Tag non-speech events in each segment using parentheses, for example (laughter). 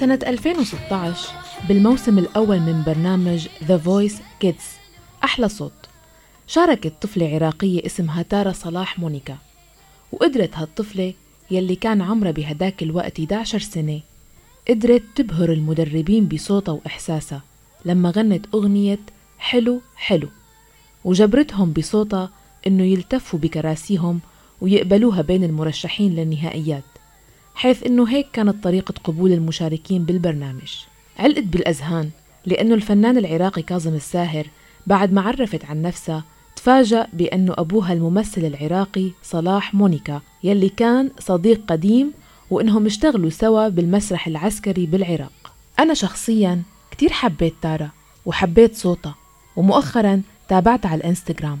سنة 2016 بالموسم الأول من برنامج The Voice Kids. أحلى صوت. شاركت طفلة عراقية اسمها تارا صلاح مونيكا وقدرت هالطفلة يلي كان عمرها بهداك الوقت 11 سنة قدرت تبهر المدربين بصوتها وإحساسها لما غنت أغنية حلو حلو وجبرتهم بصوتها إنه يلتفوا بكراسيهم ويقبلوها بين المرشحين للنهائيات. حيث إنه هيك كانت طريقة قبول المشاركين بالبرنامج. علقت بالأذهان لأنه الفنان العراقي كاظم الساهر بعد ما عرفت عن نفسها تفاجأ بأنه أبوها الممثل العراقي صلاح مونيكا يلي كان صديق قديم وإنهم اشتغلوا سوا بالمسرح العسكري بالعراق. أنا شخصيا كتير حبيت تارا وحبيت صوتها ومؤخرا تابعتها على الإنستغرام.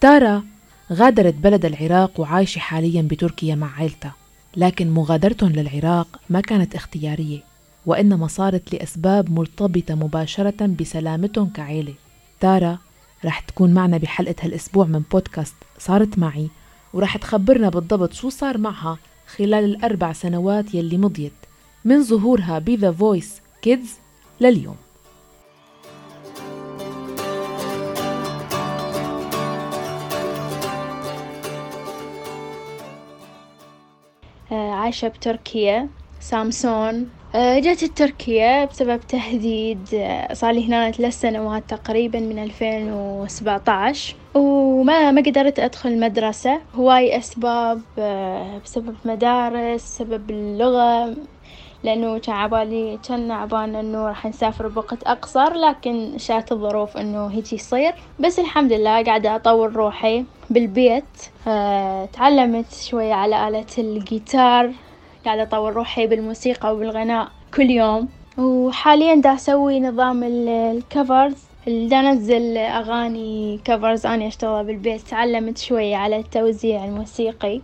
تارا غادرت بلد العراق وعايشة حاليا بتركيا مع عيلتها. لكن مغادرتهم للعراق ما كانت اختيارية وإنما صارت لأسباب مرتبطة مباشرة بسلامتهم كعيلة. تارا رح تكون معنا بحلقة هالأسبوع من بودكاست صارت معي ورح تخبرنا بالضبط شو صار معها خلال الأربع سنوات يلي مضيت من ظهورها بذا فويس كيدز لليوم. آه، عايشة بتركيا سامسون. آه، جيت تركيا بسبب تهديد آه، صار لي هنا ثلاث سنوات تقريبا من 2017 وما ما قدرت أدخل مدرسة. هواي أسباب بسبب مدارس سبب اللغة. لأنه كان عبالي كان عبالنا إنه راح نسافر بوقت أقصر لكن شاءت الظروف إنه هيجي يصير. بس الحمد لله قاعدة أطور روحي بالبيت. أه تعلمت شوية على آلة الجيتار. قاعدة أطور روحي بالموسيقى وبالغناء كل يوم. وحاليا دا أسوي نظام الكفرز دا أنزل أغاني كفرز أنا أشتغلها بالبيت. تعلمت شوية على التوزيع الموسيقي.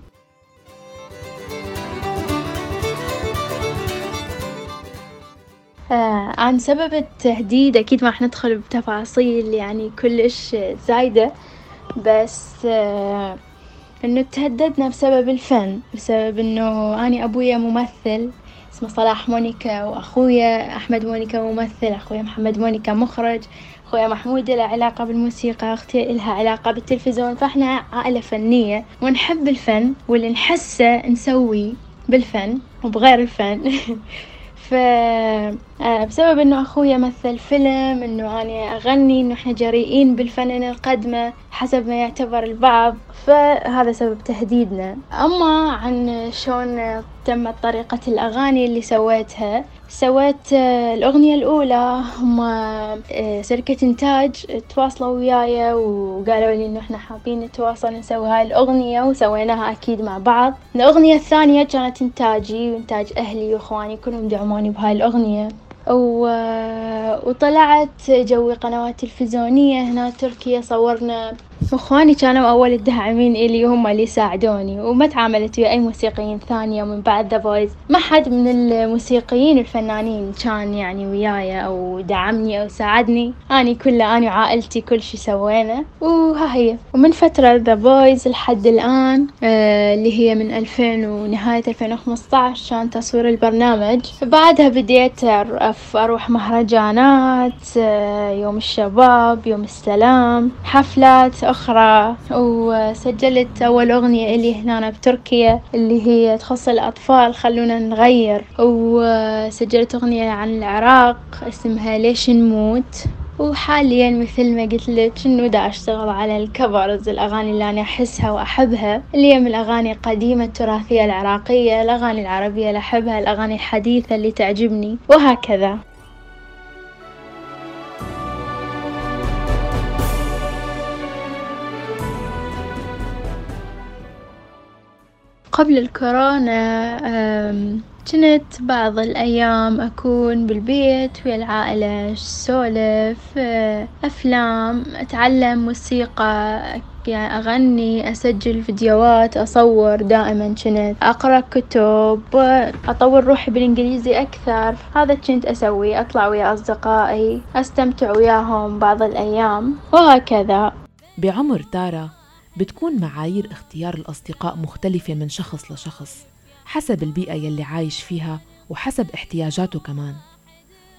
عن سبب التهديد أكيد ما راح ندخل بتفاصيل يعني كلش زايدة بس آه إنه تهددنا بسبب الفن بسبب إنه أنا أبويا ممثل اسمه صلاح مونيكا وأخويا أحمد مونيكا ممثل أخويا محمد مونيكا مخرج أخويا محمود له علاقة بالموسيقى أختي لها علاقة بالتلفزيون فإحنا عائلة فنية ونحب الفن واللي نحسه نسويه بالفن وبغير الفن. (laughs) ف آه، بسبب إنه أخويا مثل فيلم إنه أنا أغني إنه إحنا جريئين بالفنان القدمة حسب ما يعتبر البعض فهذا سبب تهديدنا. أما عن شلون تمت طريقة الأغاني اللي سويتها سويت آه، الأغنية الأولى. هم آه، شركة إنتاج تواصلوا وياي وقالوا لي إنه إحنا حابين نتواصل نسوي هاي الأغنية وسويناها أكيد مع بعض. الأغنية الثانية كانت إنتاجي وإنتاج أهلي وإخواني كلهم دعموني بهاي الأغنية. و... وطلعت جوي قنوات تلفزيونية هنا تركيا صورنا أخواني كانوا أول الداعمين إلي وهم اللي ساعدوني. وما تعاملت ويا أي موسيقيين ثانية ومن بعد The Voice ما حد من الموسيقيين الفنانين كان يعني وياي أو دعمني أو ساعدني. أني كله أني وعائلتي كل شي سوينا. وها هي. ومن فترة The Voice لحد الآن آه اللي هي من 2000 ونهاية 2015 كان تصوير البرنامج. بعدها بديت أروح مهرجانات آه يوم الشباب يوم السلام حفلات أخرى. وسجلت أول أغنية إلي هنا بتركيا اللي هي تخص الأطفال خلونا نغير. وسجلت أغنية عن العراق اسمها ليش نموت؟ وحاليا مثل ما قلت لك إنه دا أشتغل على الكفرز الأغاني اللي أنا أحسها وأحبها. اللي هي من الأغاني القديمة التراثية العراقية الأغاني العربية اللي أحبها الأغاني الحديثة اللي تعجبني وهكذا. قبل الكورونا كنت بعض الأيام أكون بالبيت ويا العائلة سولف آه، أفلام أتعلم موسيقى يعني أغني أسجل فيديوهات أصور دائما كنت. أقرأ كتب أطور روحي بالإنجليزي أكثر. هذا كنت أسوي أطلع ويا أصدقائي أستمتع وياهم بعض الأيام وهكذا. بعمر تارا بتكون معايير اختيار الأصدقاء مختلفة من شخص لشخص حسب البيئة يلي عايش فيها وحسب احتياجاته كمان.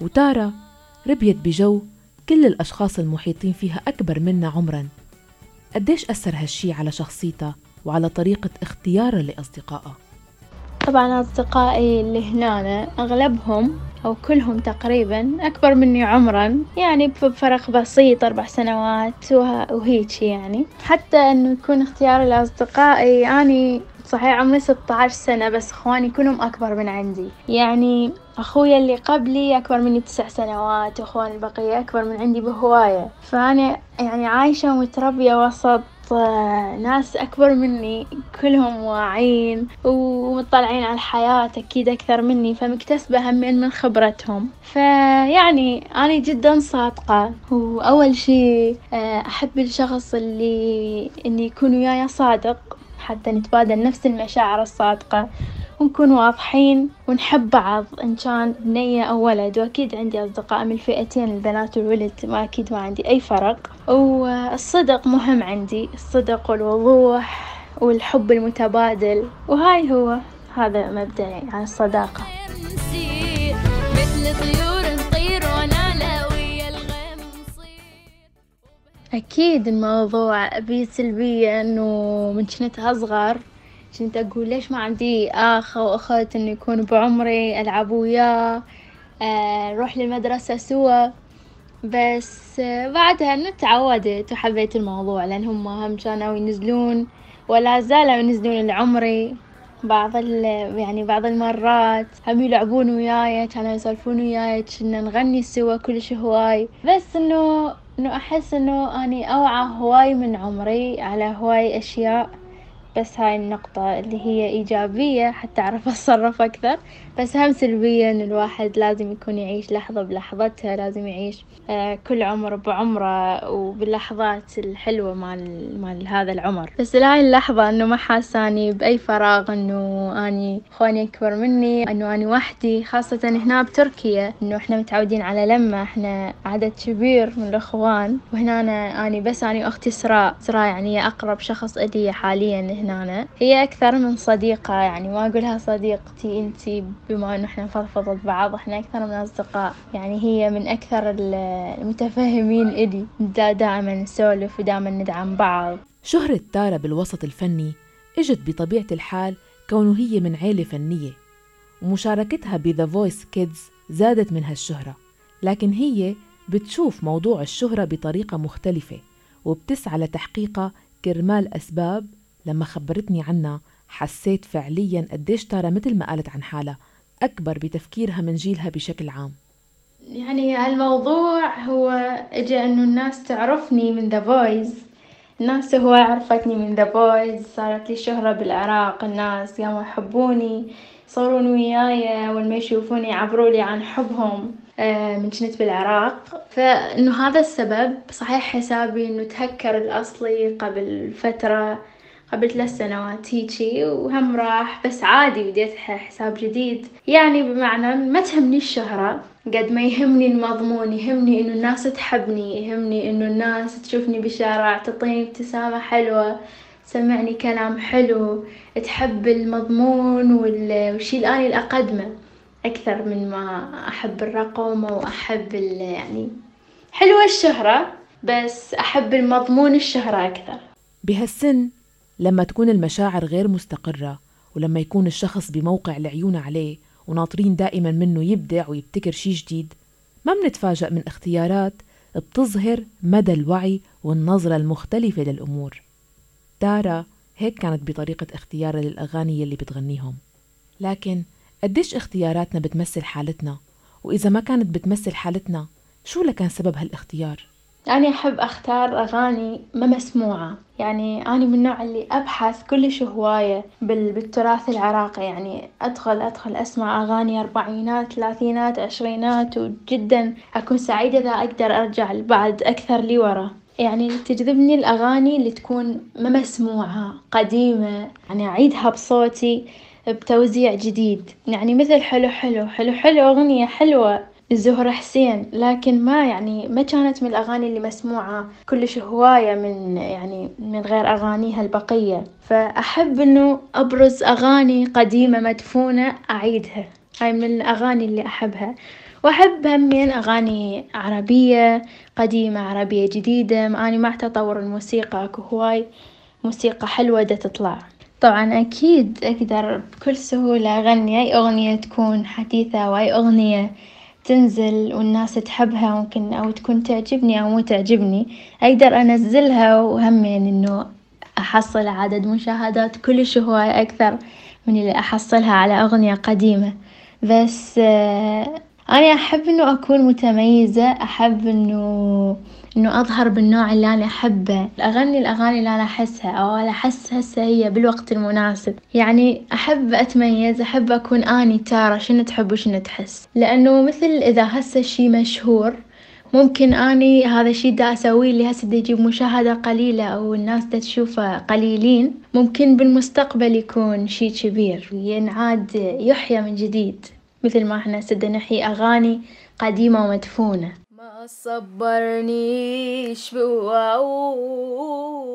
وتارا ربيت بجو كل الأشخاص المحيطين فيها أكبر منا عمرا. قديش أثر هالشي على شخصيتها وعلى طريقة اختيارها لأصدقائها؟ طبعا أصدقائي اللي هنا أغلبهم أو كلهم تقريبا أكبر مني عمرا يعني بفرق بسيط أربع سنوات وهيك يعني. حتى إنه يكون اختياري لأصدقائي أني صحيح عمري ستة عشر سنة بس إخواني كلهم أكبر من عندي. يعني أخويا اللي قبلي أكبر مني تسع سنوات وأخواني البقية أكبر من عندي بهواية. فأنا يعني عايشة ومتربية وسط ناس أكبر مني كلهم واعين ومطلعين على الحياة أكيد أكثر مني فمكتسبة همين من خبرتهم. فيعني أنا جدا صادقة. وأول شي آه، أحب الشخص اللي إني يكون وياي صادق حتى نتبادل نفس المشاعر الصادقة. ونكون واضحين ونحب بعض إن كان بنية أو ولد. وأكيد عندي أصدقاء من الفئتين البنات والولد ما أكيد ما عندي أي فرق. والصدق مهم عندي الصدق والوضوح والحب المتبادل. وهاي هو هذا مبدأي عن الصداقة. أكيد الموضوع بيه سلبية إنه من كنت أصغر كنت أقول ليش ما عندي أخ أو أخت إنه يكون بعمري ألعب وياه آه، نروح للمدرسة سوا. بس بعدها إنه تعودت وحبيت الموضوع لأن هم هم كانوا ينزلون ولا زالوا ينزلون لعمري. بعض ال يعني بعض المرات هم يلعبون وياي كانوا يسولفون وياي كنا نغني سوا كلش هواي. بس إنه إنه أحس إنه أني أوعى هواي من عمري على هواي أشياء. بس هاي النقطة اللي هي إيجابية حتى أعرف (laughs) أتصرف أكثر. بس هم سلبية إن الواحد لازم يكون يعيش لحظة بلحظتها لازم يعيش آه، كل عمر بعمره وباللحظات الحلوة مال مال هذا العمر. بس لهاي اللحظة إنه ما حاساني بأي فراغ إنه أني إخواني أكبر مني إنه أني وحدي. خاصة هنا بتركيا إنه إحنا متعودين على لمة إحنا عدد كبير من الإخوان. وهنا أنا أني بس أني وأختي سراء سراء يعني أقرب شخص إلي حاليا. هنا. هي أكثر من صديقة يعني ما أقولها صديقتي أنتي بما إنه إحنا نفضفض بعض إحنا أكثر من أصدقاء. يعني هي من أكثر المتفهمين إلي. دائما نسولف ودائما ندعم بعض. شهرة تارا بالوسط الفني إجت بطبيعة الحال كونه هي من عيلة فنية ومشاركتها بذا فويس كيدز زادت من هالشهرة. لكن هي بتشوف موضوع الشهرة بطريقة مختلفة وبتسعى لتحقيقها كرمال أسباب لما خبرتني عنها حسيت فعليا قديش تارا مثل ما قالت عن حالها أكبر بتفكيرها من جيلها بشكل عام. يعني الموضوع هو إجا إنه الناس تعرفني من The Voice الناس هو عرفتني من The Voice صارت لي شهرة بالعراق الناس قاموا يحبوني يصورون وياي ولما يشوفوني يعبروا لي عن حبهم آه، من كنت بالعراق. فإنه هذا السبب صحيح حسابي إنه تهكر الأصلي قبل فترة قبل ثلاث سنوات هيجي وهم راح بس عادي بديت حساب جديد. يعني بمعنى ما تهمني الشهرة قد ما يهمني المضمون يهمني إنه الناس تحبني يهمني إنه الناس تشوفني بالشارع تعطيني ابتسامة حلوة تسمعني كلام حلو تحب المضمون والشي اللي أنا أقدمه أكثر من ما أحب الرقم وأحب يعني حلوة الشهرة بس أحب المضمون الشهرة أكثر. بهالسن لما تكون المشاعر غير مستقرة ولما يكون الشخص بموقع العيون عليه وناطرين دائما منه يبدع ويبتكر شي جديد ما منتفاجأ من اختيارات بتظهر مدى الوعي والنظرة المختلفة للأمور. تارا هيك كانت بطريقة اختيارها للأغاني اللي بتغنيهم. لكن قديش اختياراتنا بتمثل حالتنا؟ وإذا ما كانت بتمثل حالتنا شو لكان سبب هالاختيار؟ أنا أحب أختار أغاني ما مسموعة. يعني أنا من النوع اللي أبحث كلش هواية بالتراث العراقي. يعني أدخل أدخل أسمع أغاني أربعينات ثلاثينات عشرينات وجدا أكون سعيدة إذا أقدر أرجع بعد أكثر لي ورا. يعني تجذبني الأغاني اللي تكون ما مسموعة قديمة. يعني أعيدها بصوتي بتوزيع جديد. يعني مثل حلو حلو حلو حلو أغنية حلوة. الزهرة حسين لكن ما يعني ما كانت من الأغاني اللي مسموعة كلش هواية من يعني من غير أغانيها البقية. فأحب إنه أبرز أغاني قديمة مدفونة أعيدها. هاي من الأغاني اللي أحبها. وأحب همين أغاني عربية قديمة عربية جديدة أني مع تطور الموسيقى أكو هواي موسيقى حلوة دا تطلع. طبعًا أكيد أقدر بكل سهولة أغني أي أغنية تكون حديثة وأي أغنية تنزل والناس تحبها ممكن أو تكون تعجبني أو مو تعجبني أقدر أنزلها وهمين إنه أحصل عدد مشاهدات كلش هواي أكثر من اللي أحصلها على أغنية قديمة، بس أنا أحب إنه أكون متميزة أحب إنه إنه أظهر بالنوع اللي أنا أحبه، أغني الأغاني اللي أنا أحسها أو أنا أحس هسه هي بالوقت المناسب، يعني أحب أتميز أحب أكون أني تارة شنو تحب وشنو تحس، لأنه مثل إذا هسه شي مشهور ممكن أني هذا الشي دا أسويه اللي هسه يجيب مشاهدة قليلة أو الناس دا تشوفه قليلين. ممكن بالمستقبل يكون شي كبير ينعاد يحيا من جديد. مثل ما إحنا دا نحيي أغاني قديمة ومدفونة. ما صبرنيش بوعود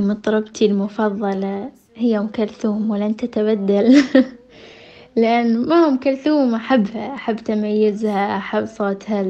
مطربتي المفضلة هي أم كلثوم ولن تتبدل (laughs) لأن ما أم كلثوم أحبها أحب تميزها أحب صوتها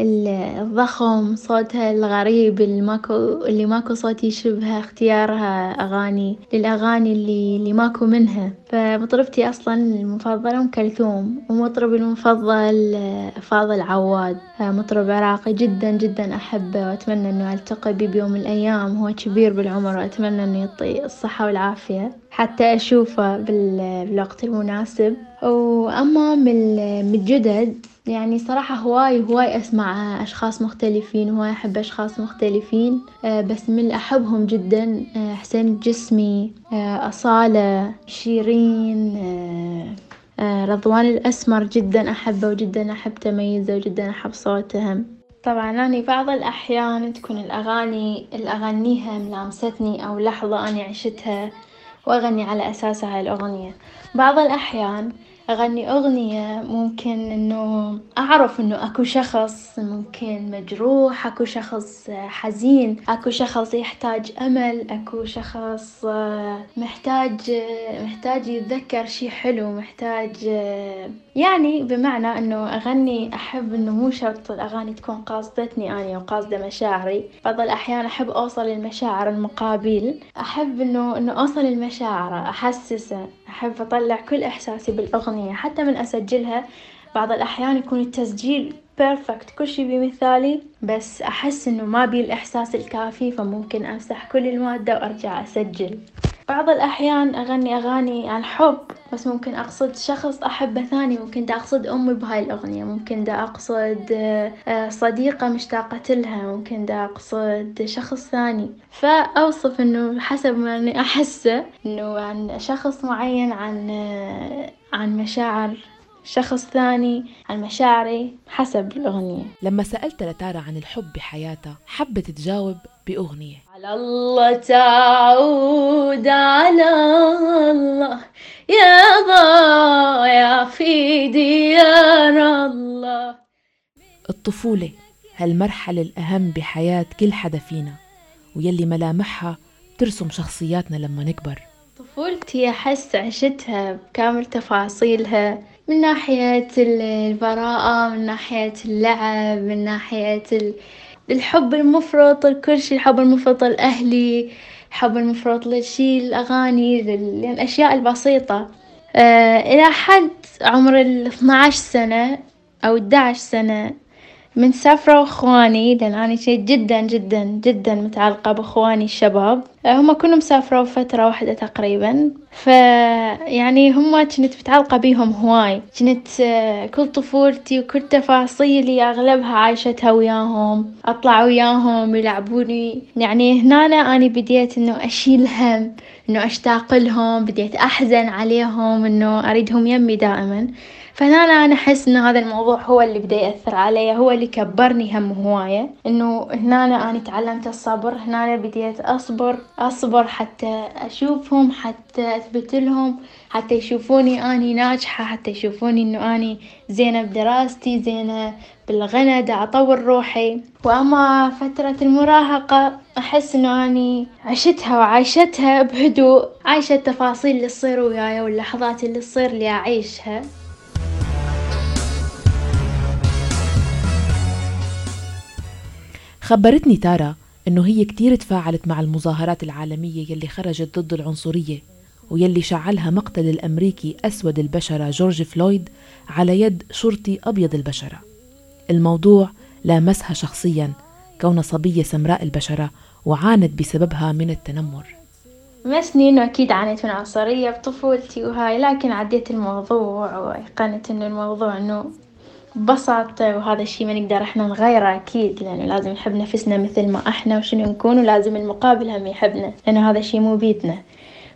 الضخم صوتها الغريب اللي ماكو اللي ماكو صوت يشبهه اختيارها أغاني للأغاني اللي اللي ماكو منها. فمطربتي أصلا المفضلة أم كلثوم ومطربي المفضل فاضل عواد. مطرب عراقي جدا جدا أحبه وأتمنى إنه ألتقي بيه بيوم من الأيام. هو كبير بالعمر وأتمنى إنه يعطيه الصحة والعافية. حتى أشوفه بالوقت المناسب. وأما من الجدد يعني صراحة هواي هواي أسمع أشخاص مختلفين هواي أحب أشخاص مختلفين بس من اللي أحبهم جدا حسين الجسمي أصالة شيرين رضوان الأسمر جدا أحبه وجدا أحب تميزه وجدا أحب صوته. طبعًا أني بعض الأحيان تكون الأغاني اللي أغنيها ملامستني أو لحظة أني عشتها وأغني على أساسها الأغنية، بعض الأحيان أغني أغنية ممكن إنه أعرف إنه أكو شخص ممكن مجروح أكو شخص حزين أكو شخص يحتاج أمل أكو شخص محتاج محتاج يتذكر شي حلو محتاج يعني بمعنى إنه أغني أحب إنه مو شرط الأغاني تكون قاصدتني أني وقاصدة مشاعري بعض الأحيان أحب أوصل لمشاعر المقابل أحب إنه إنه أوصل لمشاعره أحسسه. أحب أطلع كل إحساسي بالأغنية حتى من أسجلها بعض الأحيان يكون التسجيل perfect كل شي بمثالي بس أحس إنه ما بي الإحساس الكافي فممكن أمسح كل المادة وأرجع أسجل، بعض الأحيان أغني أغاني عن حب بس ممكن أقصد شخص أحبه ثاني. ممكن دا أقصد أمي بهاي الأغنية. ممكن دا أقصد صديقة مشتاقة لها. ممكن دا أقصد شخص ثاني، فأوصف إنه حسب ما إني أحسه إنه عن شخص معين عن عن مشاعر شخص ثاني عن مشاعري حسب الأغنية. لما سألت لتارا عن الحب بحياتها حبت تجاوب بأغنية. على الله تعود على الله. يا ضايع في ديار الله الطفولة هالمرحلة الأهم بحياة كل حدا فينا ويلي ملامحها ترسم شخصياتنا لما نكبر. طفولتي أحس عشتها بكامل تفاصيلها من ناحية البراءة من ناحية اللعب من ناحية الحب المفرط لكل شي الحب المفرط لأهلي الحب المفرط للشي الأغاني للأشياء البسيطة. إلى حد عمر الاثنى عشر سنة أو احد عشر سنة. من سافروا إخواني لأن أني كنت جدا جدا جدا متعلقة بإخواني الشباب. هما كلهم سافروا فترة واحدة تقريبا. فيعني هما كنت متعلقة بيهم هواي. كنت كل طفولتي وكل تفاصيلي أغلبها عايشتها وياهم أطلع وياهم يلعبوني. يعني هنا أني بديت إنه أشيل هم إنه أشتاق لهم بديت أحزن عليهم إنه أريدهم يمي دائما. فهنا أنا أحس إن هذا الموضوع هو اللي بدأ يأثر علي هو اللي كبرني هم هواية. إنه هنا أنا تعلمت الصبر هنا بديت أصبر أصبر حتى أشوفهم حتى أثبت لهم حتى يشوفوني أني ناجحة حتى يشوفوني إنه أني زينة بدراستي زينة بالغنى دا أطور روحي. وأما فترة المراهقة أحس إنه أني عشتها وعايشتها بهدوء عايشة التفاصيل اللي تصير وياي واللحظات اللي تصير لي أعيشها. خبرتني تارا إنه هي كتير تفاعلت مع المظاهرات العالمية يلي خرجت ضد العنصرية ويلي شعلها مقتل الأمريكي أسود البشرة جورج فلويد على يد شرطي أبيض البشرة. الموضوع لامسها شخصيا كون صبية سمراء البشرة وعانت بسببها من التنمر. ما سنين أكيد عانيت من عنصرية بطفولتي وهاي لكن عديت الموضوع وأيقنت إنه الموضوع إنه ببساطة وهذا الشي ما نقدر إحنا نغيره أكيد لأنه لازم نحب نفسنا مثل ما إحنا وشنو نكون ولازم المقابل هم يحبنا لأنه هذا الشي مو بيدنا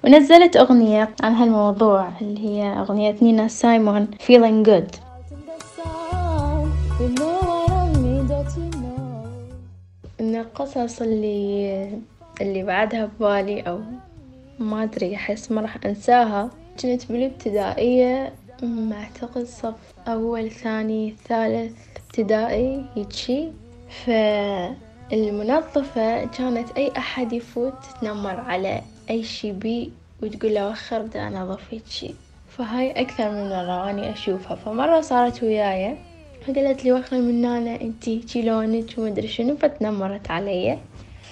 ونزلت أغنية عن هالموضوع اللي هي أغنية نينا سايمون Feeling Good. من القصص اللي اللي بعدها ببالي أو ما أدري أحس ما راح أنساها. كنت بالابتدائية أعتقد صف أول ثاني ثالث ابتدائي هيجي. فالمنظفة كانت أي أحد يفوت تتنمر على أي شي بي وتقول له وخر دا أنظف هيجي. فهاي أكثر من مرة وأني أشوفها. فمرة صارت وياي. فقالت لي وخر من هنا أنتي هيجي لونك ومدري شنو. فتنمرت علي.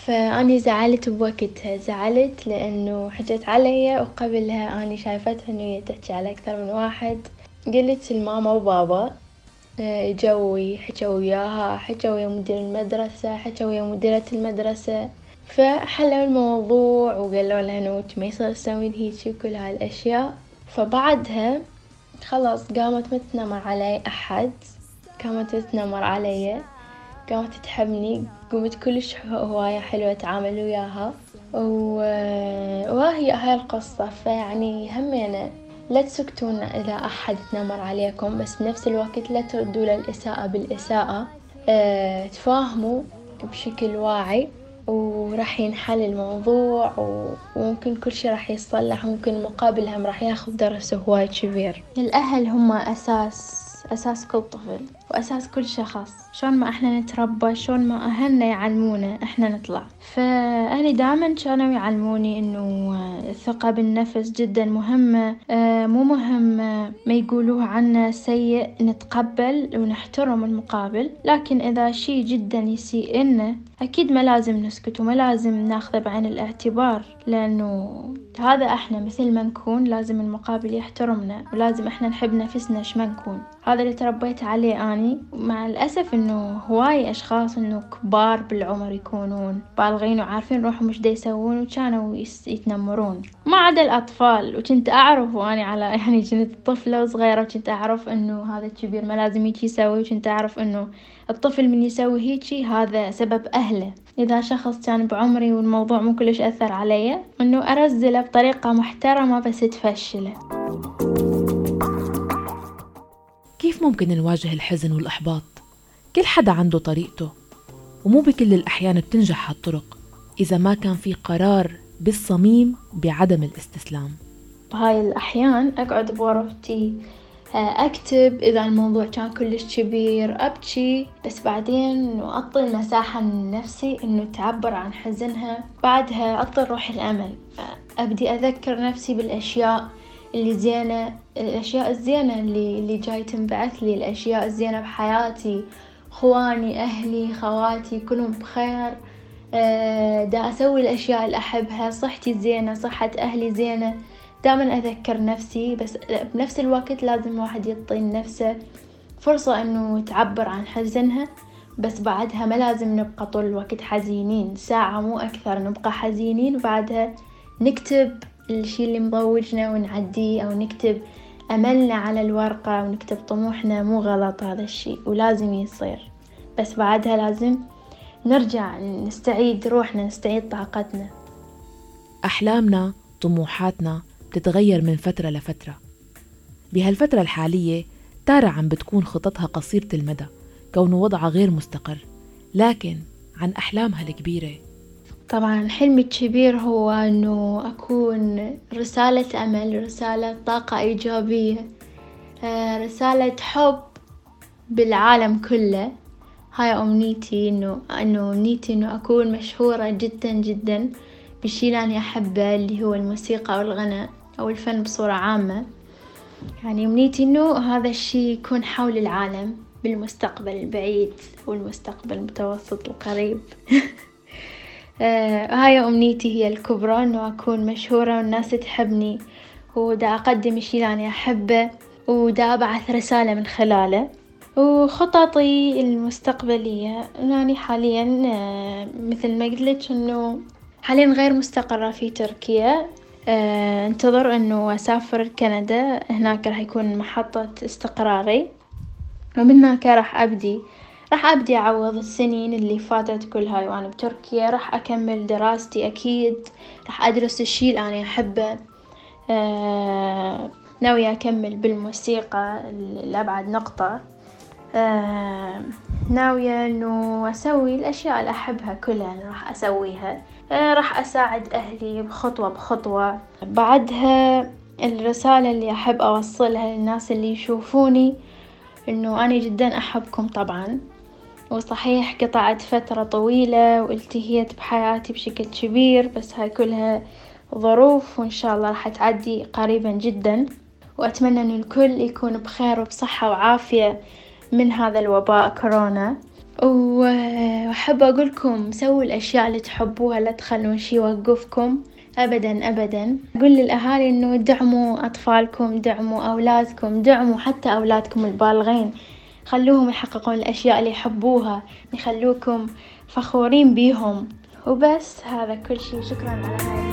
فأني زعلت بوقتها. زعلت لأنه حجت علي وقبلها أني شايفتها إنه هي تحكي على أكثر من واحد. قلت لماما وبابا آه، جوي حكوا وياها حكوا ويا مدير المدرسة حكوا ويا مديرة المدرسة. فحلوا الموضوع وقالوا لها إنه ما يصير تسوين هيجي وكل هاي الاشياء فبعدها خلاص قامت ما علي أحد قامت تتنمر علي. قامت تحبني قمت كلش هواية حلوة أتعامل وياها. وهي هاي القصة. فيعني همينة لا تسكتون إذا أحد تنمر عليكم بس بنفس الوقت لا تردوا للإساءة بالإساءة. أه تفاهموا بشكل واعي وراح ينحل الموضوع وممكن كل شي راح يصلح ممكن المقابل هم راح ياخذ درس هواي كبير. الأهل هم أساس أساس كل طفل. وأساس كل شخص شلون ما إحنا نتربى شلون ما أهلنا يعلمونا إحنا نطلع. فأهلي دائما كانوا يعلموني إنه الثقة بالنفس جدا مهمة. آه، مو مهم ما يقولوه عنا سيء نتقبل ونحترم المقابل. لكن إذا شي جدا يسيء لنا أكيد ما لازم نسكت وما لازم ناخذه بعين الاعتبار. لأنه هذا إحنا مثل ما نكون لازم المقابل يحترمنا ولازم إحنا نحب نفسنا إيش ما نكون. هذا اللي تربيت عليه اني مع الأسف إنه هواي أشخاص إنه كبار بالعمر يكونون بالغين وعارفين روحهم إيش يسوون وكانوا يتنمرون. ما عدا الأطفال وكنت أعرف واني على (laughs) يعني كنت طفلة صغيرة وكنت أعرف إنه هذا الكبير ما لازم هيك يسوي وكنت أعرف إنه الطفل من يسوي هيجي هذا سبب أهله. إذا شخص كان بعمري والموضوع مو كلش أثر علي إنه أرزله بطريقة محترمة بس تفشله. كيف ممكن نواجه الحزن والإحباط؟ كل حدا عنده طريقته ومو بكل الأحيان بتنجح هالطرق إذا ما كان في قرار بالصميم بعدم الاستسلام. بهاي الأحيان أقعد بغرفتي أكتب إذا الموضوع كان كلش كبير أبكي بس بعدين أعطي المساحة لنفسي إنه تعبر عن حزنها بعدها أعطي روحي الأمل. أبدي أذكر نفسي بالأشياء. اللي زينة الأشياء الزينة اللي اللي جاي تنبعث لي الأشياء الزينة بحياتي خواني أهلي خواتي كلهم بخير. أه دا أسوي الأشياء اللي أحبها صحتي زينة صحة أهلي زينة. دائما أذكر نفسي بس بنفس الوقت لازم الواحد يعطي لنفسه فرصة إنه تعبر عن حزنها. بس بعدها ما لازم نبقى طول الوقت حزينين ساعة مو أكثر نبقى حزينين. وبعدها نكتب الشي اللي مضوجنا ونعديه أو نكتب أملنا على الورقة ونكتب طموحنا مو غلط هذا الشي ولازم يصير. بس بعدها لازم نرجع نستعيد روحنا نستعيد طاقتنا. أحلامنا طموحاتنا بتتغير من فترة لفترة. بهالفترة الحالية تارا عم بتكون خططها قصيرة المدى كونه وضعها غير مستقر. لكن عن أحلامها الكبيرة طبعا حلمي الكبير هو إنه أكون رسالة أمل رسالة طاقة إيجابية آه، رسالة حب بالعالم كله. هاي أمنيتي إنه إنه أمنيتي إنه أكون مشهورة جدا جدا بالشي اللي أحبه اللي هو الموسيقى والغناء أو الفن بصورة عامة. يعني أمنيتي إنه هذا الشي يكون حول العالم بالمستقبل البعيد والمستقبل المتوسط القريب. (laughs) هاي أمنيتي هي الكبرى إنه أكون مشهورة والناس تحبني ودا أقدم الشي اللي أحبه ودا أبعث رسالة من خلاله. وخططي المستقبلية يعني حاليا آه مثل ما قلت إنه حاليا غير مستقرة في تركيا. آه انتظر إنه أسافر كندا هناك راح يكون محطة استقراري ومن هناك راح أبدي. راح أبدي أعوض السنين اللي فاتت كلها. وأنا بتركيا راح أكمل دراستي أكيد. راح أدرس الشي اللي أنا أحبه. آه ناوية أكمل بالموسيقى لأبعد نقطة. آه ناوية إنه أسوي الأشياء اللي أحبها كلها أنا راح أسويها. آه راح أساعد أهلي بخطوة بخطوة. بعدها الرسالة اللي أحب أوصلها للناس اللي يشوفوني إنه أنا جدا أحبكم طبعا. وصحيح قطعت فترة طويلة والتهيت بحياتي بشكل كبير بس هاي كلها ظروف وإن شاء الله راح تعدي قريبا جدا. وأتمنى إن الكل يكون بخير وبصحة وعافية من هذا الوباء كورونا. وأحب أقولكم سووا الأشياء اللي تحبوها لا تخلون شي يوقفكم. أبدا أبدا. أقول للأهالي إنه دعموا أطفالكم دعموا أولادكم دعموا حتى أولادكم البالغين. خلوهم يحققون الأشياء اللي يحبوها يخلوكم فخورين بيهم. وبس هذا كل شي. شكرا على هاي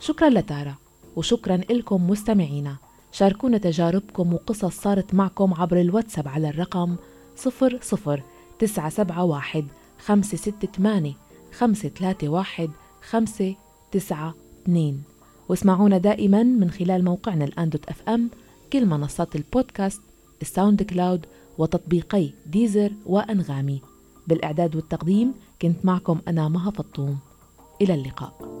شكرا لتارا وشكرا لكم مستمعينا. شاركونا تجاربكم وقصص صارت معكم عبر الواتساب على الرقم 00 971 568 531 592 واسمعونا دائما من خلال موقعنا الآن dot FM كل منصات البودكاست ال SoundCloud وتطبيقي Deezer وأنغامي. بالإعداد والتقديم كنت معكم أنا مها فطوم. إلى اللقاء.